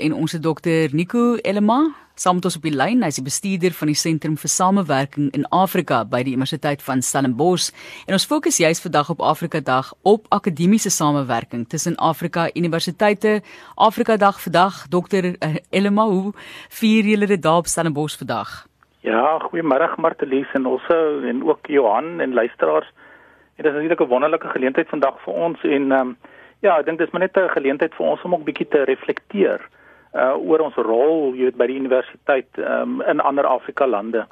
en ons het dokter Nico Elema saam met ons op die lyn. Hy's die bestuurder van die Sentrum vir Samewerking in Afrika by die Universiteit van Stellenbosch. En ons fokus juis vandag op Afrika Dag op akademiese samewerking tussen Afrika Universiteite. Afrika Dag vandag. Dokter eh, Elema, hoe vier julle dit daar op Stellenbosch vandag? Ja, goeiemôre Martelies en also en ook Johan en luisteraars. Dit is natuurlik 'n wonderlike geleentheid vandag vir ons en ehm um, Ja, ek dink dis maar net 'n geleentheid vir ons om ook bietjie te reflekteer uh oor ons rol, jy weet, by die universiteit um in ander Afrika lande.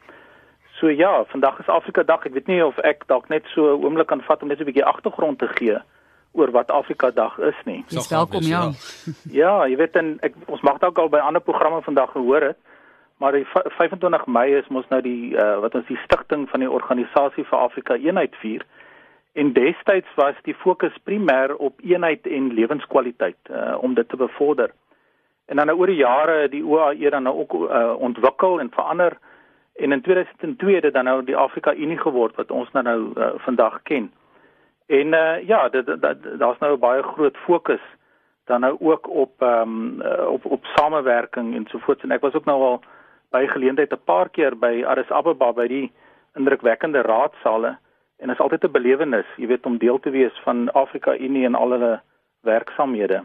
So ja, vandag is Afrika Dag. Ek weet nie of ek dalk net so 'n oomblik kan vat om net 'n bietjie agtergrond te gee oor wat Afrika Dag is nie. Dis welkom ja. Ja, jy weet dan ek ons mag dalk al by ander programme vandag gehoor het, maar die 25 Mei is mos nou die uh wat ons die stigting van die organisasie vir Afrika eenheid vier. En destyds was die fokus primêr op eenheid en lewenskwaliteit uh, om dit te bevorder. En dan nou oor die jare die OAE dan nou ook uh, ontwikkel en verander en in 2002 het dit dan nou die Afrika Unie geword wat ons nou nou uh, vandag ken. En uh, ja, dit daar's nou 'n baie groot fokus dan nou ook op ehm um, op op samewerking en so voort en ek was ook nou al by geleentheid 'n paar keer by Addis Ababa by die indrukwekkende raadsale en is altyd 'n belewenis, jy weet om deel te wees van Afrika Unie en al hulle werksamehede.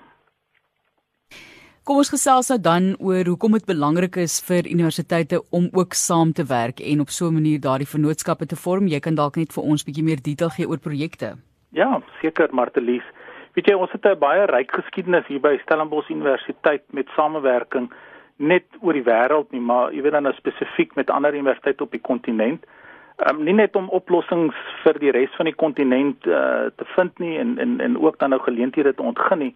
Kom ons gesels nou dan oor hoekom dit belangrik is vir universiteite om ook saam te werk en op so 'n manier daardie vennootskappe te vorm. Jy kan dalk net vir ons bietjie meer detail gee oor projekte. Ja, seker Martelies. Weet jy, ons het 'n baie ryk geskiedenis hier by Stellenbosch Universiteit met samewerking net oor die wêreld nie, maar jy weet dan nou spesifiek met ander universiteite op die kontinent um, nie net om oplossings vir die res van die kontinent uh, te vind nie en en en ook dan nou geleenthede te ontgin nie,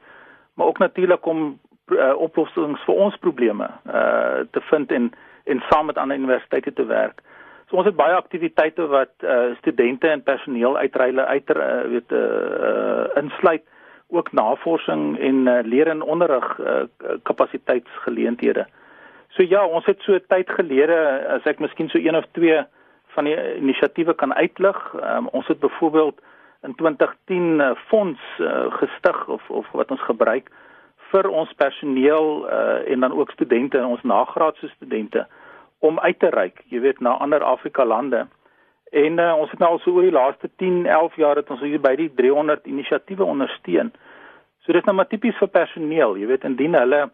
maar ook natuurlik om uh, oplossings vir ons probleme uh, te vind en en saam met ander universiteite te werk. So ons het baie aktiwiteite wat uh, studente en personeel uitreile uit uh, weet uh, insluit ook navorsing en uh, leer en onderrig uh, kapasiteitsgeleenthede. So ja, ons het so tyd gelede as ek miskien so een of twee van die inisiatiewe kan uitlig. Um, ons het byvoorbeeld in 2010 'n uh, fonds uh, gestig of of wat ons gebruik vir ons personeel uh, en dan ook studente en ons nagraadse studente om uit te reik, jy weet, na ander Afrika lande. En uh, ons het nou al so oor die laaste 10, 11 jaar het ons hier by die 300 inisiatiewe ondersteun. So dis nou maar tipies vir personeel, jy weet, indien hulle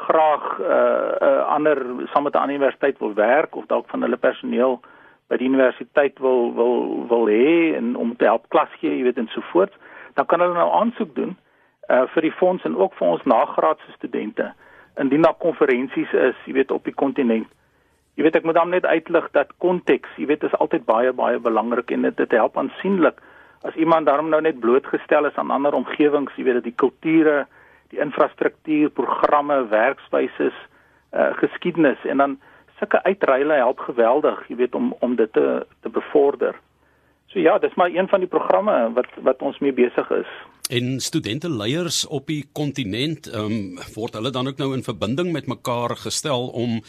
graag 'n uh, uh, ander saam met 'n universiteit wil werk of dalk van hulle personeel by die universiteit wil wil wil hê en om te help klas gee, jy weet en so voort, dan kan hulle nou aansoek doen uh vir die fonds en ook vir ons nagraadse studente indien daar konferensies is, jy weet op die kontinent. Jy weet ek moet dan net uitlig dat konteks, jy weet is altyd baie baie belangrik en dit dit help aansienlik as iemand daarom nou net blootgestel is aan ander omgewings, jy weet dat die kulture, die infrastruktuur, programme, werkswyses, uh geskiedenis en dan sulke uitreile help geweldig, jy weet om om dit te te bevorder. So ja, dis maar een van die programme wat wat ons mee besig is. En studente leiers op die kontinent, ehm um, word hulle dan ook nou in verbinding met mekaar gestel om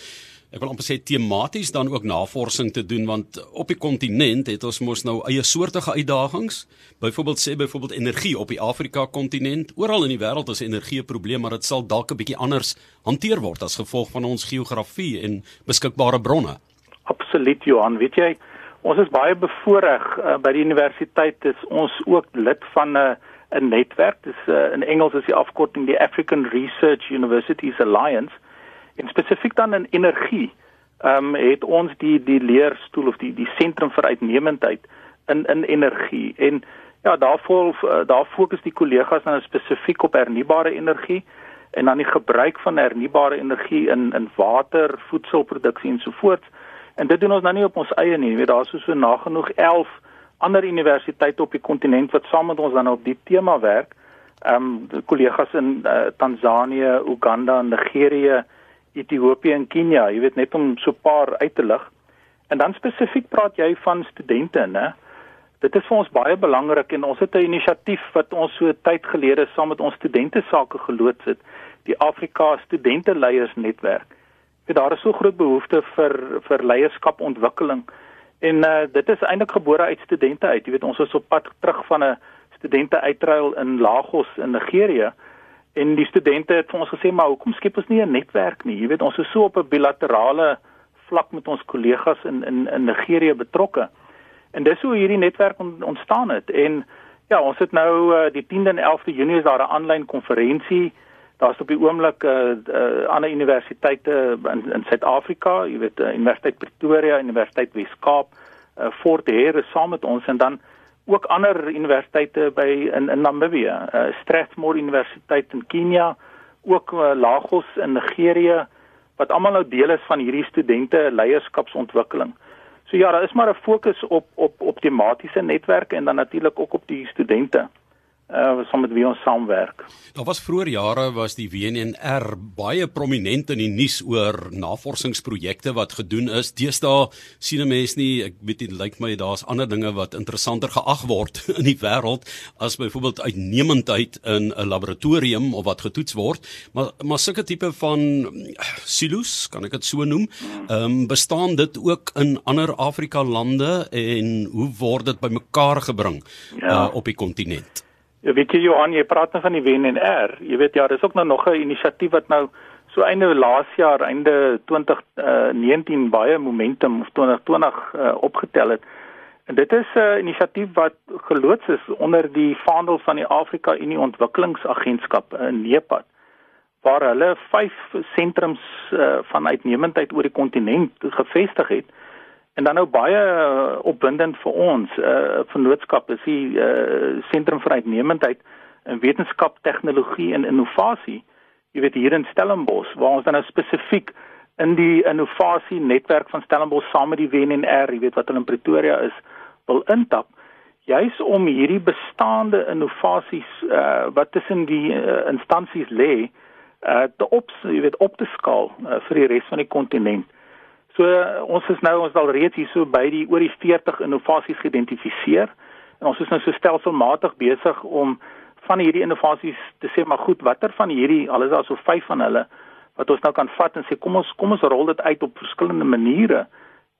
ek wil amper sê tematies dan ook navorsing te doen want op die kontinent het ons mos nou eie soortige uitdagings. Byvoorbeeld sê byvoorbeeld energie op die Afrika kontinent. Oral in die wêreld is energie 'n probleem, maar dit sal dalk 'n bietjie anders hanteer word as gevolg van ons geografie en beskikbare bronne. Absoluut Johan, weet jy, ons is baie bevoordeel uh, by die universiteit is ons ook lid van 'n uh, 'n netwerk. Dis uh, in Engels is die afkorting die African Research Universities Alliance en spesifiek dan in energie ehm um, het ons die die leerstoel of die die sentrum vir uitnemendheid in in energie en ja daarvoor daar fokus die kollegas nou spesifiek op hernubare energie en dan die gebruik van hernubare energie in in water, voedselproduksie en so voort. En dit doen ons nou nie op ons eie nie, jy weet daar is so nagenoeg 11 ander universiteite op die kontinent wat saam met ons dan op die tema werk. Ehm um, kollegas in uh, Tansanië, Uganda, Nigerië, Ethiopië en Kenia, jy weet net om so 'n paar uit te lig. En dan spesifiek praat jy van studente, né? Dit is vir ons baie belangrik en ons het 'n inisiatief wat ons so tyd gelede saam met ons studente sake geloods het, die Afrika Studente Leiers Netwerk. Dit daar is so groot behoefte vir vir leierskapontwikkeling en uh, dit is eintlik gebore uit studente uit. Jy weet ons is op pad terug van 'n studente uitruil in Lagos in Nigerië En die studente het vir ons gesê maar hoekom skep ons nie 'n netwerk nie? Jy weet ons is so op 'n bilaterale vlak met ons kollegas in in in Nigerië betrokke. En dis hoe hierdie netwerk ontstaan het. En ja, ons het nou uh, die 10de en 11de Junie is daar 'n aanlyn konferensie. Daar's op die oomblik 'n uh, uh, ander universiteite in in Suid-Afrika, jy weet uh, Universiteit Pretoria, Universiteit Wes-Kaap, uh, Fort Hare saam met ons en dan ook ander universiteite by in in Namibië, uh, Strathmore Universiteit in Kenia, ook uh, Lagos in Nigerië wat almal nou deel is van hierdie studente leierskapsontwikkeling. So ja, daar is maar 'n fokus op op op tematiese netwerke en dan natuurlik ook op die studente uh saam met wie ons saamwerk. Daar was vroeër jare was die WNR baie prominent in die nuus oor navorsingsprojekte wat gedoen is. Deesdae sien 'n mens nie, ek weet dit lyk my daar's ander dinge wat interessanter geag word in die wêreld as byvoorbeeld uitnemendheid in 'n laboratorium of wat getoets word. Maar maar sulke tipe van silo's, kan ek dit so noem, ehm um, bestaan dit ook in ander Afrika lande en hoe word dit bymekaar gebring ja. uh, op die kontinent? Ja, weet jy Johan, jy praat nou van die WNR. Jy weet ja, daar's ook nou nog 'n inisiatief wat nou so einde laas jaar, einde 2019 uh, baie momentum of 2020 uh, opgetel het. En dit is 'n uh, inisiatief wat geloods is onder die vaandel van die Afrika Unie Ontwikkelingsagentskap in uh, NEPAD waar hulle vyf sentrums uh, van uitnemendheid oor die kontinent gevestig het. En dan nou baie uh, opwindend vir ons, uh, vennootskap is die uh, sentrum vir uitnemendheid in wetenskap, tegnologie en innovasie. Jy weet hier in Stellenbosch waar ons dan nou spesifiek in die innovasie netwerk van Stellenbosch saam met die WNR, jy weet wat hulle in Pretoria is, wil intap juis om hierdie bestaande innovasies uh, wat tussen die uh, instansies lê, uh, te op, jy weet op te skaal uh, vir die res van die kontinent. So ons is nou ons al reeds hier so by die oor die 40 innovasies geïdentifiseer. En ons is nou so stelselmatig besig om van hierdie innovasies te sê maar goed watter van hierdie al is daar so vyf van hulle wat ons nou kan vat en sê kom ons kom ons rol dit uit op verskillende maniere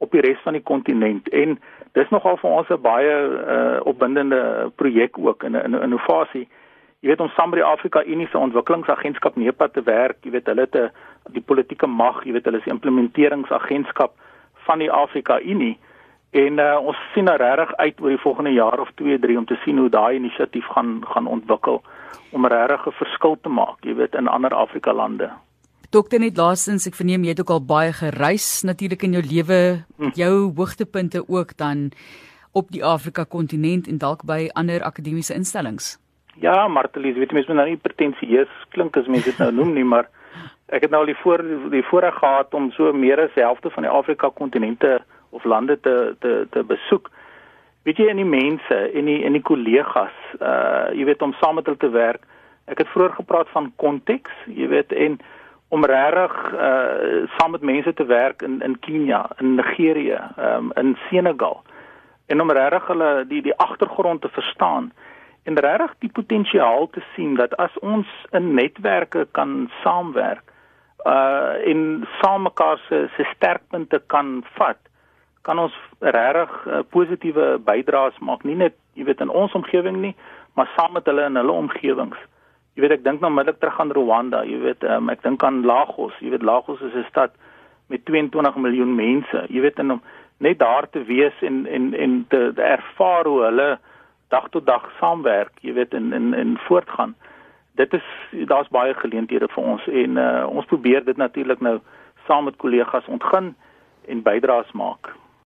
op die res van die kontinent. En dis nogal vir ons 'n baie uh, opwindende projek ook in 'n innovasie. Jy weet om saam met die Afrika Unie se ontwikkelingsagentskap NEPA te werk, jy weet hulle 'n die politieke mag, jy weet hulle is die implementeringsagentskap van die Afrika Unie en uh, ons sien nou regtig uit oor die volgende jaar of 2, 3 om te sien hoe daai inisiatief gaan gaan ontwikkel om regtig 'n verskil te maak, jy weet in ander Afrika lande. Dokter net laasens ek verneem jy het ook al baie gereis natuurlik in jou lewe, hm. jou hoogtepunte ook dan op die Afrika kontinent en dalk by ander akademiese instellings. Ja, Martelies, weet jy mens moet nou nie pretensieus klink as mense dit nou noem nie, maar ek het nou al die voor die voorreg gehad om so meer as helfte van die Afrika kontinente of lande te te te besoek. Weet jy in die mense en die in die kollegas, uh jy weet om saam met hulle te werk. Ek het vroeër gepraat van konteks, jy weet en om regtig uh saam met mense te werk in in Kenia, in Nigerië, um, in Senegal en om regtig hulle die die agtergrond te verstaan en regtig die potensiaal te sien dat as ons in netwerke kan saamwerk uh in saam mekaar se se sterkpunte kan vat kan ons regtig uh, positiewe bydraes maak. Nie net jy weet in ons omgewing nie maar saam met hulle in hulle omgewings. Jy weet ek dink nou middelik terug aan Rwanda jy weet um, ek dink aan Lagos. Jy weet Lagos is 'n stad met 22 miljoen mense. Jy weet en om net daar te wees en en en te, te ervaar hoe hulle dag tot dag saamwerk, jy weet in in in voortgaan. Dit is daar's baie geleenthede vir ons en uh, ons probeer dit natuurlik nou saam met kollegas ontgin en bydraes maak.